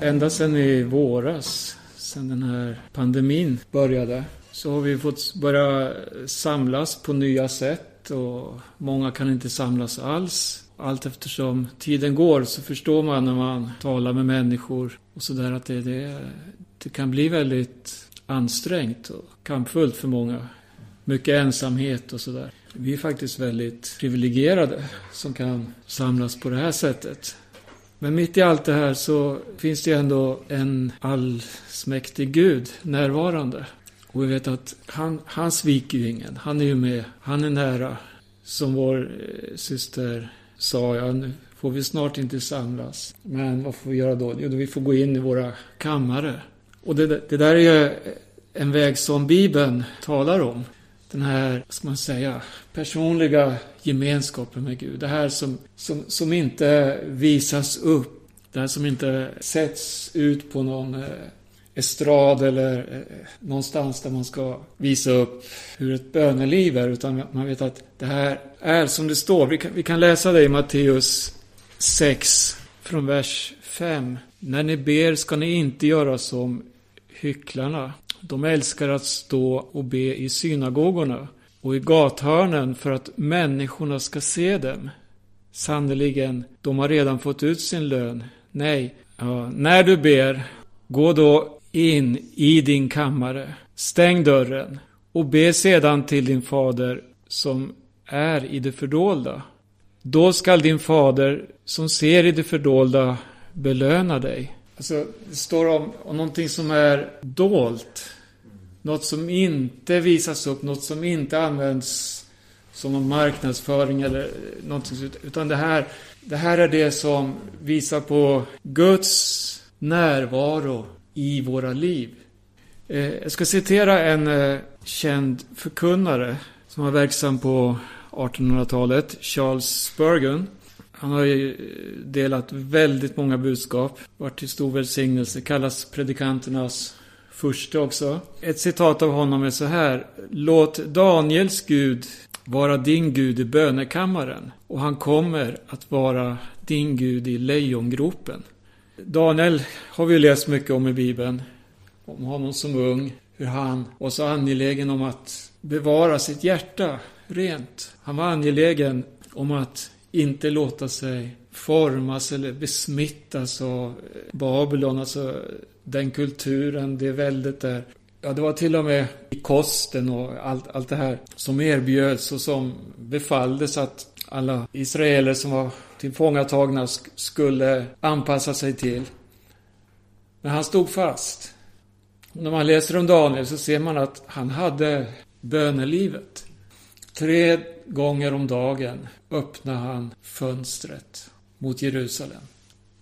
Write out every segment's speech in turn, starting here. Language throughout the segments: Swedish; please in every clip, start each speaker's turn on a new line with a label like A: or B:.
A: ända sedan i våras, sedan den här pandemin började, så har vi fått börja samlas på nya sätt och många kan inte samlas alls. Allt eftersom tiden går så förstår man när man talar med människor och sådär att det, det, det kan bli väldigt ansträngt och kampfullt för många. Mycket ensamhet och sådär. Vi är faktiskt väldigt privilegierade som kan samlas på det här sättet. Men mitt i allt det här så finns det ändå en allsmäktig Gud närvarande. Och vi vet att han, han sviker ju ingen. Han är ju med. Han är nära. Som vår eh, syster sa, ja nu får vi snart inte samlas. Men vad får vi göra då? Jo, vi får gå in i våra kammare. Och det, det där är ju en väg som Bibeln talar om. Den här, vad ska man säga, personliga gemenskapen med Gud. Det här som, som, som inte visas upp. Det här som inte sätts ut på någon eh, estrad eller eh, någonstans där man ska visa upp hur ett böneliv är. Utan man vet att det här är som det står. Vi kan, vi kan läsa det i Matteus 6 från vers 5. När ni ber ska ni inte göra som hycklarna. De älskar att stå och be i synagogorna och i gathörnen för att människorna ska se dem. Sannerligen, de har redan fått ut sin lön. Nej, ja, när du ber, gå då in i din kammare, stäng dörren och be sedan till din fader som är i det fördolda. Då skall din fader som ser i det fördolda belöna dig. Alltså, det står om, om någonting som är dolt. Något som inte visas upp, något som inte används som någon marknadsföring eller någonting Utan det här, det här är det som visar på Guds närvaro i våra liv. Eh, jag ska citera en eh, känd förkunnare som var verksam på 1800-talet, Charles Spurgeon. Han har ju eh, delat väldigt många budskap, varit till stor välsignelse, kallas predikanternas första också. Ett citat av honom är så här. Låt Daniels Gud vara din Gud i bönekammaren och han kommer att vara din Gud i lejongropen. Daniel har vi läst mycket om i Bibeln. Om honom som ung. Hur han var så angelägen om att bevara sitt hjärta rent. Han var angelägen om att inte låta sig formas eller besmittas av eh, Babylon, alltså den kulturen, det väldet där. Ja, det var till och med i kosten och allt, allt det här som erbjöds och som befalldes att alla israeler som var tillfångatagna skulle anpassa sig till. Men han stod fast. Och när man läser om Daniel så ser man att han hade bönelivet. Tre gånger om dagen öppnade han fönstret mot Jerusalem.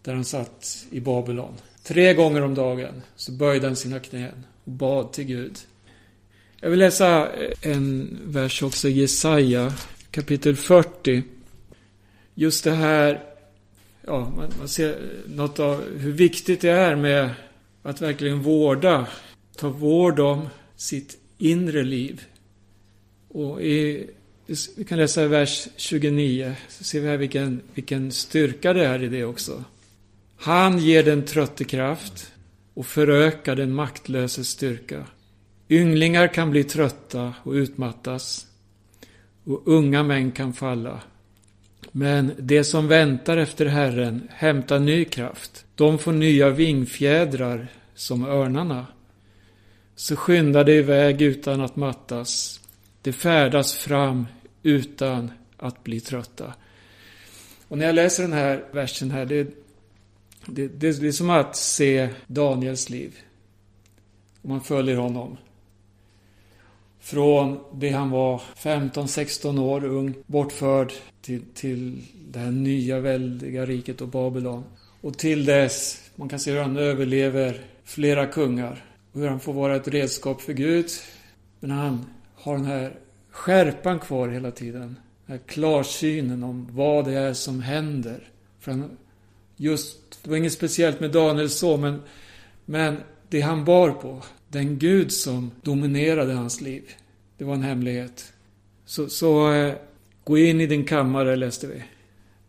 A: Där han satt i Babylon. Tre gånger om dagen så böjde han sina knän och bad till Gud. Jag vill läsa eh, en vers också Jesaja kapitel 40. Just det här, ja, man, man ser något av hur viktigt det är med att verkligen vårda, ta vård om sitt inre liv. Och i, vi kan läsa i vers 29, så ser vi här vilken, vilken styrka det är i det också. Han ger den trötte kraft och förökar den maktlöse styrka. Ynglingar kan bli trötta och utmattas och unga män kan falla. Men de som väntar efter Herren hämtar ny kraft. De får nya vingfjädrar som örnarna. Så skyndar de iväg utan att mattas. De färdas fram utan att bli trötta. Och när jag läser den här versen här, det, det, det är som att se Daniels liv. Om man följer honom. Från det han var 15-16 år ung, bortförd till, till det här nya väldiga riket och Babylon. Och till dess, man kan se hur han överlever flera kungar. Och hur han får vara ett redskap för Gud. Men han har den här skärpan kvar hela tiden. Den här klarsynen om vad det är som händer. För han, just, det var inget speciellt med Daniel så, men, men det han bar på, den Gud som dominerade hans liv. Det var en hemlighet. Så, så eh, gå in i din kammare, läste vi.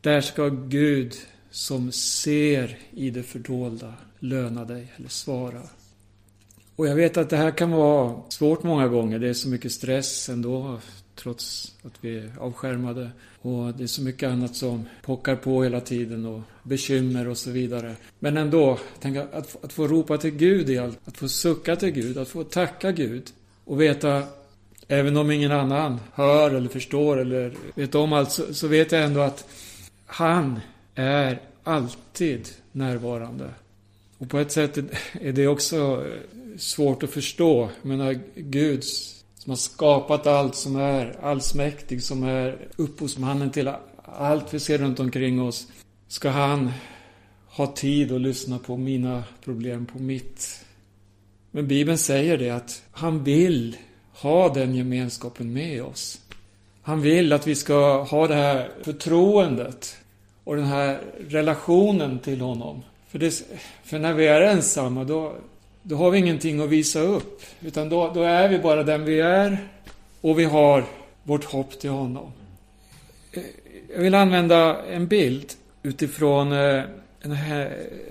A: Där ska Gud som ser i det fördolda löna dig eller svara. Och jag vet att det här kan vara svårt många gånger. Det är så mycket stress ändå trots att vi är avskärmade. Och det är så mycket annat som pockar på hela tiden och bekymmer och så vidare. Men ändå, tänk att, att få ropa till Gud i allt. Att få sucka till Gud, att få tacka Gud. Och veta, även om ingen annan hör eller förstår eller vet om allt, så, så vet jag ändå att han är alltid närvarande. Och på ett sätt är det också eh, svårt att förstå. Jag menar, Gud som har skapat allt, som är allsmäktig, som är upphovsmannen till allt vi ser runt omkring oss. Ska han ha tid att lyssna på mina problem, på mitt? Men Bibeln säger det att han vill ha den gemenskapen med oss. Han vill att vi ska ha det här förtroendet och den här relationen till honom. För, det, för när vi är ensamma, då, då har vi ingenting att visa upp. Utan då, då är vi bara den vi är och vi har vårt hopp till honom. Jag vill använda en bild utifrån eh, en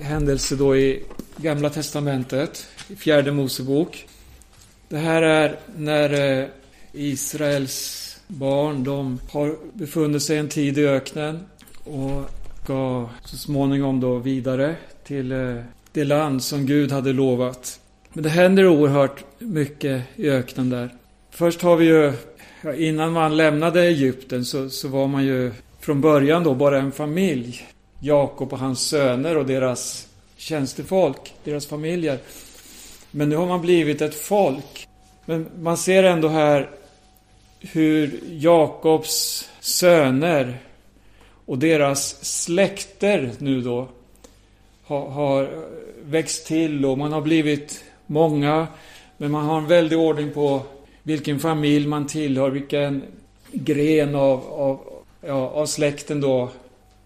A: händelse då i Gamla Testamentet, i Fjärde Mosebok. Det här är när eh, Israels barn, de har befunnit sig en tid i öknen och ska så småningom då vidare till eh, det land som Gud hade lovat. Men det händer oerhört mycket i öknen där. Först har vi ju, ja, innan man lämnade Egypten så, så var man ju från början då bara en familj. Jakob och hans söner och deras tjänstefolk, deras familjer. Men nu har man blivit ett folk. Men man ser ändå här hur Jakobs söner och deras släkter nu då har, har växt till och man har blivit många. Men man har en väldig ordning på vilken familj man tillhör, vilken gren av, av, ja, av släkten då.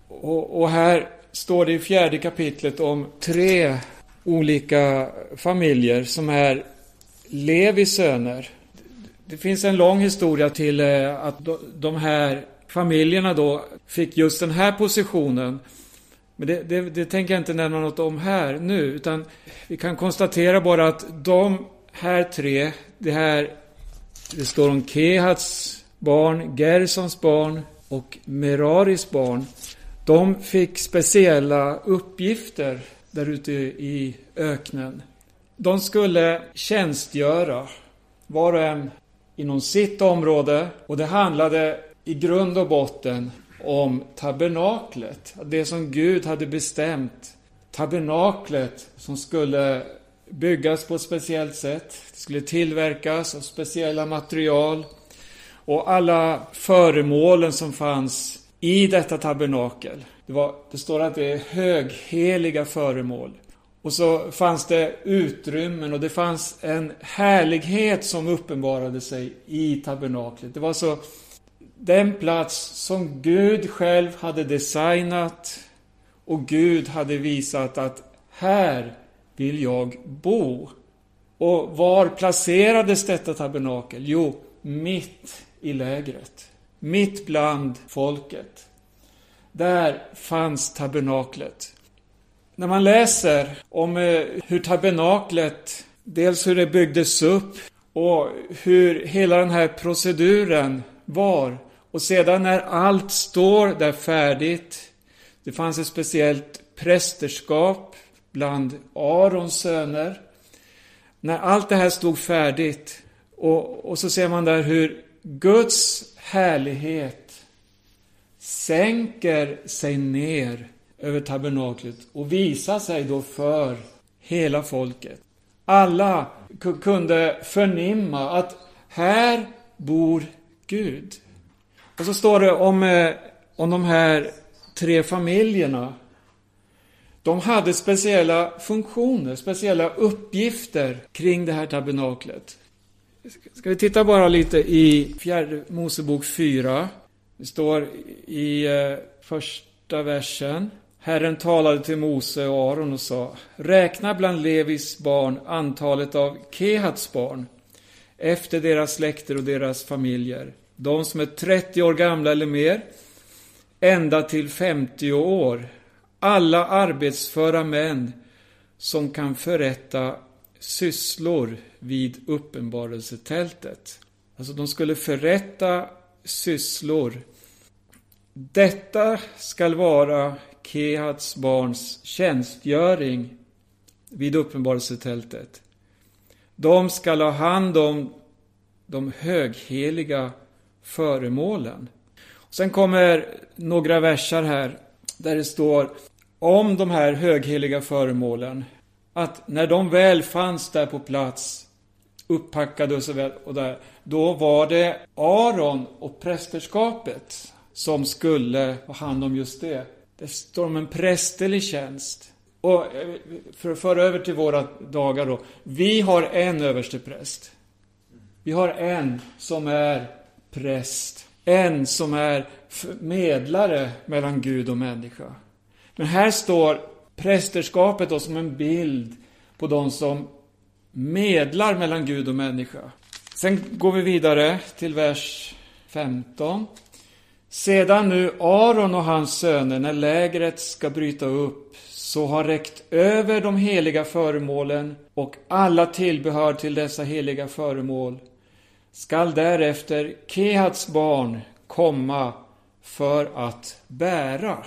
A: Och, och här står det i fjärde kapitlet om tre olika familjer som är Levis söner. Det finns en lång historia till eh, att de här familjerna då fick just den här positionen. Men det, det, det, tänker jag inte nämna något om här nu, utan vi kan konstatera bara att de här tre, det här, det står om Kehats barn, Gersons barn och Meraris barn. De fick speciella uppgifter där ute i öknen. De skulle tjänstgöra, var och en inom sitt område och det handlade i grund och botten om tabernaklet. Det som Gud hade bestämt. Tabernaklet som skulle byggas på ett speciellt sätt. Det skulle tillverkas av speciella material. Och alla föremålen som fanns i detta tabernakel. Det, var, det står att det är högheliga föremål. Och så fanns det utrymmen och det fanns en härlighet som uppenbarade sig i tabernaklet. Det var så den plats som Gud själv hade designat och Gud hade visat att här vill jag bo. Och var placerades detta tabernakel? Jo, mitt i lägret. Mitt bland folket. Där fanns tabernaklet. När man läser om eh, hur tabernaklet, dels hur det byggdes upp och hur hela den här proceduren var, och sedan när allt står där färdigt, det fanns ett speciellt prästerskap bland Arons söner. När allt det här stod färdigt och, och så ser man där hur Guds härlighet sänker sig ner över tabernaklet och visar sig då för hela folket. Alla kunde förnimma att här bor Gud. Och så står det om, eh, om de här tre familjerna. De hade speciella funktioner, speciella uppgifter kring det här tabernaklet. Ska vi titta bara lite i fjärde Mosebok 4. Det står i eh, första versen. Herren talade till Mose och Aron och sa Räkna bland Levis barn antalet av Kehats barn efter deras släkter och deras familjer de som är 30 år gamla eller mer, ända till 50 år, alla arbetsföra män som kan förrätta sysslor vid uppenbarelsetältet. Alltså de skulle förrätta sysslor. Detta skall vara Kehats barns tjänstgöring vid uppenbarelsetältet. De skall ha hand om de högheliga föremålen. Sen kommer några versar här där det står om de här högheliga föremålen att när de väl fanns där på plats uppackade och så väl och där, då var det Aron och prästerskapet som skulle ha hand om just det. Det står om en prästerlig tjänst. Och eh, för att föra över till våra dagar då. Vi har en överstepräst. Vi har en som är präst. En som är medlare mellan Gud och människa. Men här står prästerskapet då som en bild på de som medlar mellan Gud och människa. Sen går vi vidare till vers 15. Sedan nu Aron och hans söner, när lägret ska bryta upp, så har räckt över de heliga föremålen och alla tillbehör till dessa heliga föremål, skall därefter Kehats barn komma för att bära.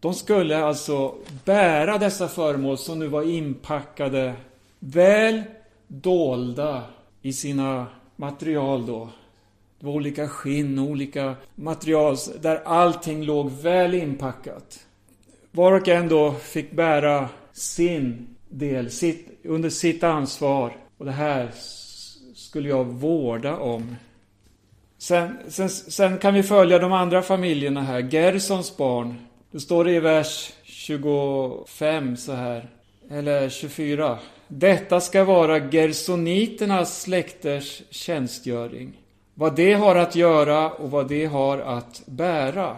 A: De skulle alltså bära dessa föremål som nu var inpackade, väl dolda i sina material då. Det var olika skinn och olika material där allting låg väl inpackat. Var och en då fick bära sin del sitt, under sitt ansvar. Och det här skulle jag vårda om. Sen, sen, sen kan vi följa de andra familjerna här. Gersons barn. Då står det i vers 25 så här. Eller 24. Detta ska vara gersoniternas släkters tjänstgöring. Vad det har att göra och vad det har att bära.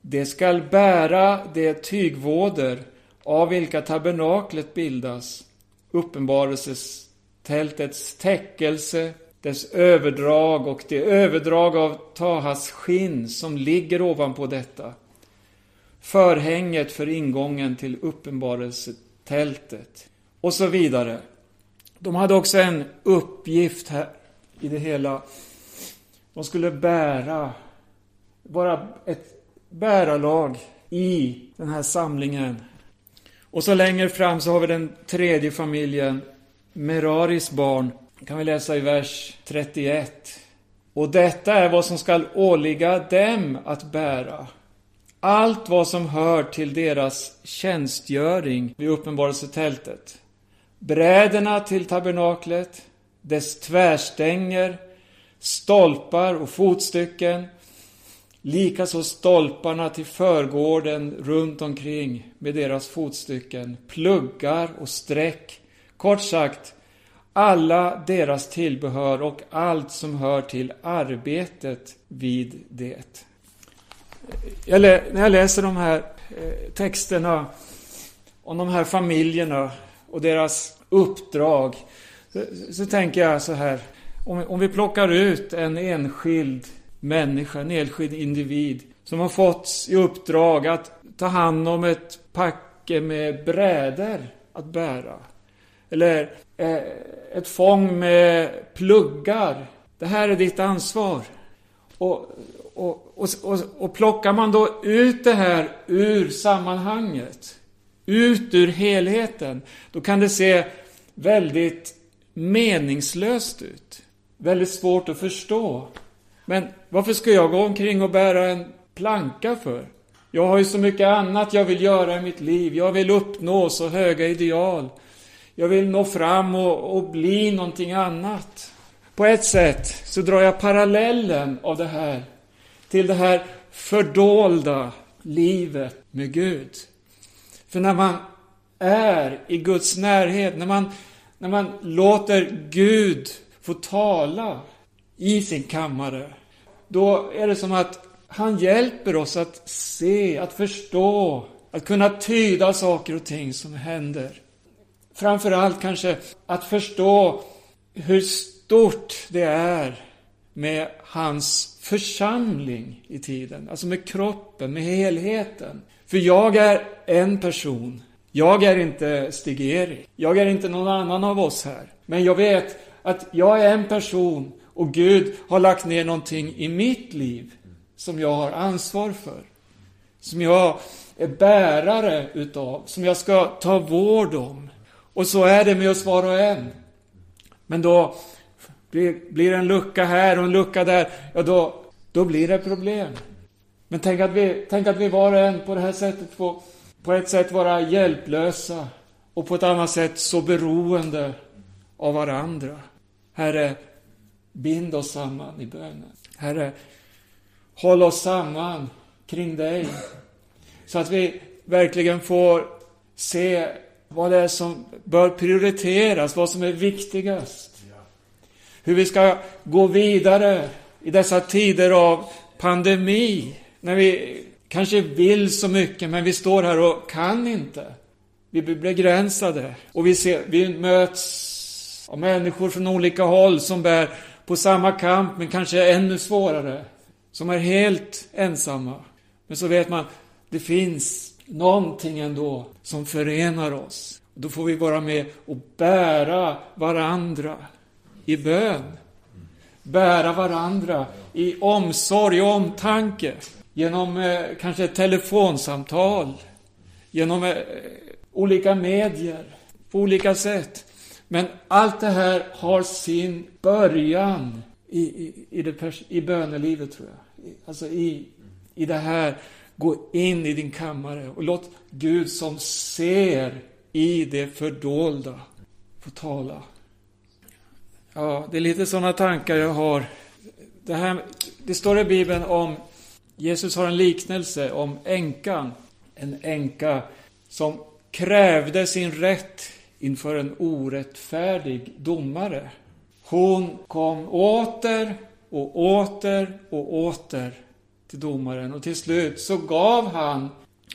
A: Det skall bära det tygvåder av vilka tabernaklet bildas, uppenbarelses tältets täckelse, dess överdrag och det överdrag av Tahas skinn som ligger ovanpå detta. Förhänget för ingången till uppenbarelsetältet och så vidare. De hade också en uppgift här i det hela. De skulle bära, vara ett bärarlag i den här samlingen. Och så längre fram så har vi den tredje familjen, Meraris barn kan vi läsa i vers 31. Och detta är vad som skall åligga dem att bära. Allt vad som hör till deras tjänstgöring vid uppenbarelsetältet. Bräderna till tabernaklet, dess tvärstänger, stolpar och fotstycken, likaså stolparna till förgården runt omkring med deras fotstycken, pluggar och streck. Kort sagt, alla deras tillbehör och allt som hör till arbetet vid det. Jag när jag läser de här eh, texterna om de här familjerna och deras uppdrag så, så tänker jag så här. Om, om vi plockar ut en enskild människa, en enskild individ som har fått i uppdrag att ta hand om ett packe med brädor att bära. Eller eh, ett fång med pluggar. Det här är ditt ansvar. Och, och, och, och, och plockar man då ut det här ur sammanhanget, ut ur helheten, då kan det se väldigt meningslöst ut. Väldigt svårt att förstå. Men varför ska jag gå omkring och bära en planka för? Jag har ju så mycket annat jag vill göra i mitt liv. Jag vill uppnå så höga ideal. Jag vill nå fram och, och bli någonting annat. På ett sätt så drar jag parallellen av det här till det här fördolda livet med Gud. För när man är i Guds närhet, när man, när man låter Gud få tala i sin kammare, då är det som att han hjälper oss att se, att förstå, att kunna tyda saker och ting som händer. Framförallt kanske att förstå hur stort det är med hans församling i tiden. Alltså med kroppen, med helheten. För jag är en person. Jag är inte Stig-Erik. Jag är inte någon annan av oss här. Men jag vet att jag är en person och Gud har lagt ner någonting i mitt liv som jag har ansvar för. Som jag är bärare utav, som jag ska ta vård om. Och så är det med oss var och en. Men då blir det en lucka här och en lucka där, ja då, då blir det problem. Men tänk att, vi, tänk att vi var och en på det här sättet får på ett sätt vara hjälplösa och på ett annat sätt så beroende av varandra. Herre, bind oss samman i bönen. Herre, håll oss samman kring dig. Så att vi verkligen får se vad det är som bör prioriteras, vad som är viktigast. Hur vi ska gå vidare i dessa tider av pandemi. När vi kanske vill så mycket, men vi står här och kan inte. Vi blir begränsade. Och vi, ser, vi möts av människor från olika håll som bär på samma kamp, men kanske ännu svårare. Som är helt ensamma. Men så vet man, det finns någonting ändå som förenar oss. Då får vi vara med och bära varandra i bön. Bära varandra i omsorg och omtanke. Genom eh, kanske ett telefonsamtal. Genom eh, olika medier. På olika sätt. Men allt det här har sin början i, i, i, det, i bönelivet, tror jag. Alltså i, i det här, gå in i din kammare och låt Gud som ser i det fördolda få tala. Ja, det är lite sådana tankar jag har. Det, här, det står i Bibeln om Jesus har en liknelse om änkan. En änka som krävde sin rätt inför en orättfärdig domare. Hon kom åter och åter och åter till domaren och till slut så gav han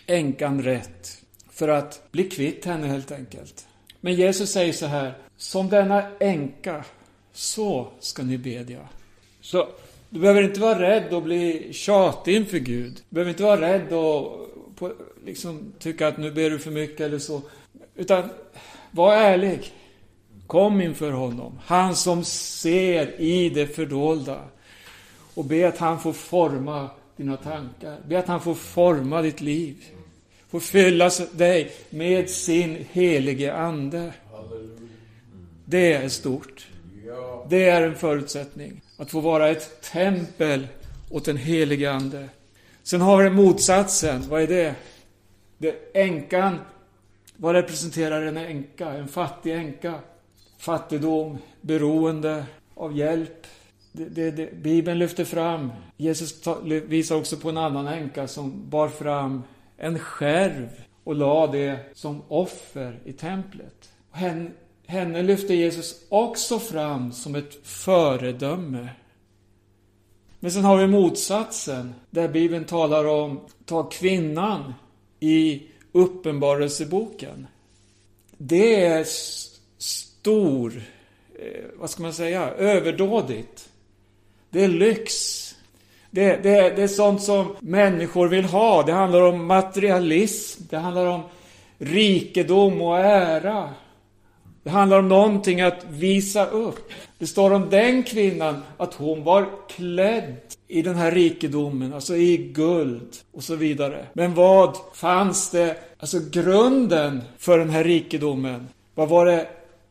A: änkan rätt för att bli kvitt henne helt enkelt. Men Jesus säger så här, som denna änka, så ska ni bedja. Så du behöver inte vara rädd att bli tjatig inför Gud. Du behöver inte vara rädd och på, liksom, tycka att nu ber du för mycket eller så. Utan var ärlig. Kom inför honom. Han som ser i det fördolda. Och be att han får forma dina tankar. Be att han får forma ditt liv. Får fylla dig med sin helige Ande. Det är stort. Det är en förutsättning. Att få vara ett tempel åt den helige Ande. Sen har vi motsatsen. Vad är det? det änkan. Vad representerar en änka? En fattig änka. Fattigdom, beroende av hjälp. Det, det, det, Bibeln lyfter fram. Jesus ta, visar också på en annan änka som bar fram en skärv och la det som offer i templet. Hen, henne lyfter Jesus också fram som ett föredöme. Men sen har vi motsatsen, där Bibeln talar om, ta kvinnan i Uppenbarelseboken. Det är stor, eh, vad ska man säga, överdådigt. Det är lyx. Det, det, det är sånt som människor vill ha. Det handlar om materialism. Det handlar om rikedom och ära. Det handlar om någonting att visa upp. Det står om den kvinnan att hon var klädd i den här rikedomen, alltså i guld och så vidare. Men vad fanns det, alltså grunden för den här rikedomen? Vad var det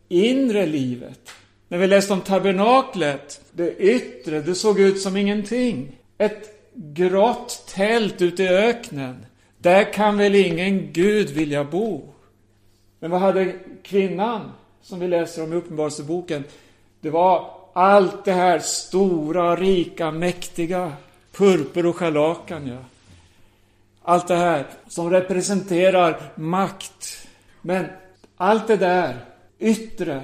A: inre livet? När vi läste om tabernaklet, det yttre, det såg ut som ingenting. Ett grått tält ute i öknen. Där kan väl ingen Gud vilja bo? Men vad hade kvinnan? som vi läser om i Uppenbarelseboken, det var allt det här stora, rika, mäktiga, purpur och scharlakan, ja. Allt det här som representerar makt. Men allt det där, yttre,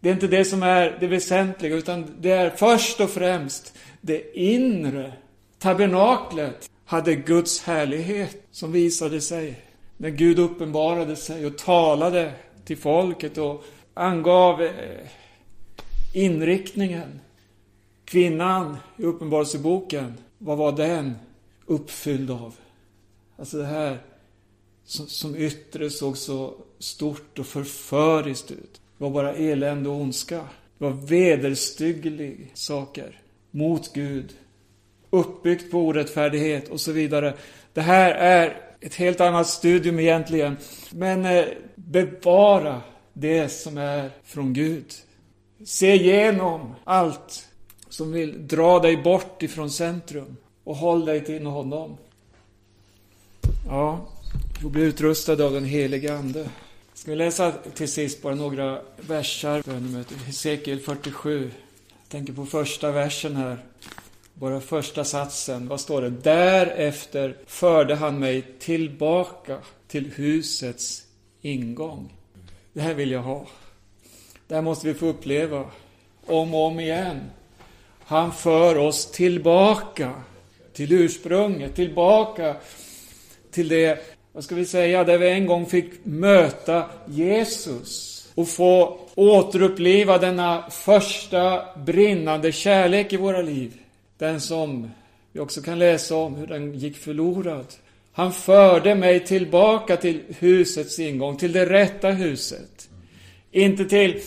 A: det är inte det som är det väsentliga, utan det är först och främst det inre. Tabernaklet hade Guds härlighet som visade sig när Gud uppenbarade sig och talade till folket och angav eh, inriktningen. Kvinnan i Uppenbarelseboken, vad var den uppfylld av? Alltså det här som, som yttre såg så stort och förföriskt ut. Det var bara elände och ondska. Det var vederstyggliga saker mot Gud. Uppbyggt på orättfärdighet och så vidare. Det här är ett helt annat studium egentligen. Men eh, bevara det som är från Gud. Se igenom allt som vill dra dig bort ifrån centrum och håll dig till honom. Ja, du får bli utrustad av den helige Ande. Ska vi läsa till sist bara några versar, bönemötet. Hesekiel 47. Jag tänker på första versen här. Bara första satsen. Vad står det? Därefter förde han mig tillbaka till husets ingång. Det här vill jag ha. Det här måste vi få uppleva om och om igen. Han för oss tillbaka till ursprunget, tillbaka till det, vad ska vi säga, där vi en gång fick möta Jesus och få återuppliva denna första brinnande kärlek i våra liv. Den som vi också kan läsa om hur den gick förlorad. Han förde mig tillbaka till husets ingång, till det rätta huset. Inte till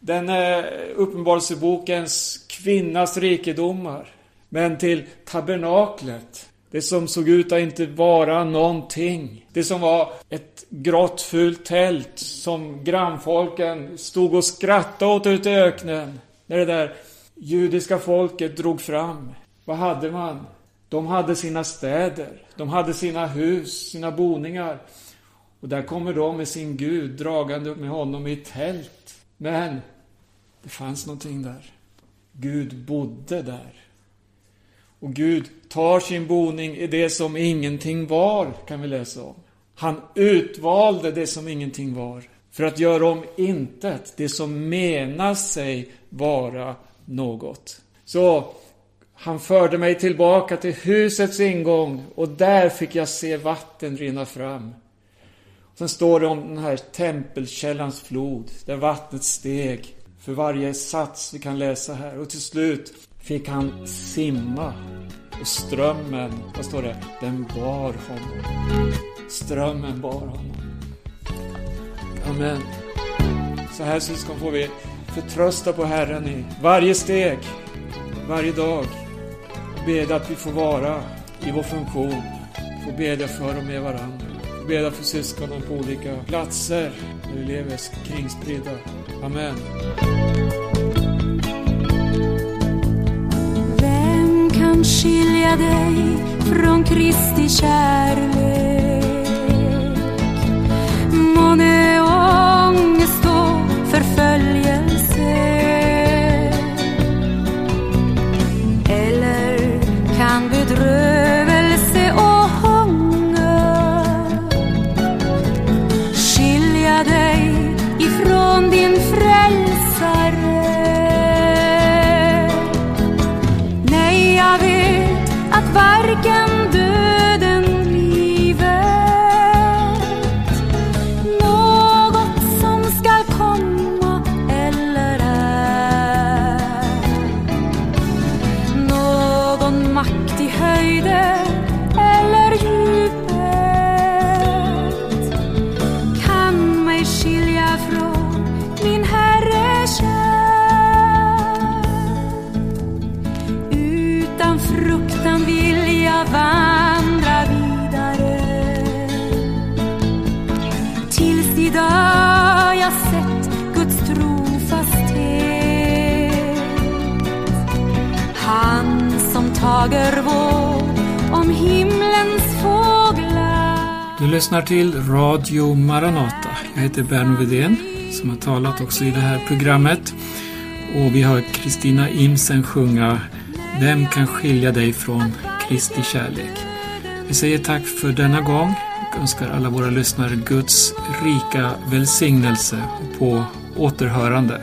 A: den eh, uppenbarelsebokens kvinnas rikedomar, men till tabernaklet. Det som såg ut att inte vara någonting. Det som var ett grått fult tält som grannfolken stod och skrattade åt ute i öknen. När det där judiska folket drog fram. Vad hade man? De hade sina städer. De hade sina hus, sina boningar. Och där kommer de med sin Gud dragande med honom i tält. Men det fanns någonting där. Gud bodde där. Och Gud tar sin boning i det som ingenting var, kan vi läsa om. Han utvalde det som ingenting var. För att göra om intet, det som menar sig vara något. Så han förde mig tillbaka till husets ingång och där fick jag se vatten rinna fram. Sen står det om den här tempelkällans flod, där vattnet steg för varje sats vi kan läsa här. Och till slut fick han simma. Och strömmen, vad står det? Den bar honom. Strömmen bar honom. Amen. Så här syskon får vi förtrösta på Herren i varje steg, varje dag. Beda att vi får vara i vår funktion. Får bedja för och med varandra. Får för syskonen på olika platser där vi lever kringspridda. Amen.
B: Skilja dig från Kristi kärlek? Månne ångest och vård om himlens fåglar
A: Du lyssnar till Radio Maranata. Jag heter Berno Widén som har talat också i det här programmet. Och vi har Kristina Imsen sjunga Vem kan skilja dig från Kristi kärlek? Vi säger tack för denna gång och önskar alla våra lyssnare Guds rika välsignelse och på återhörande.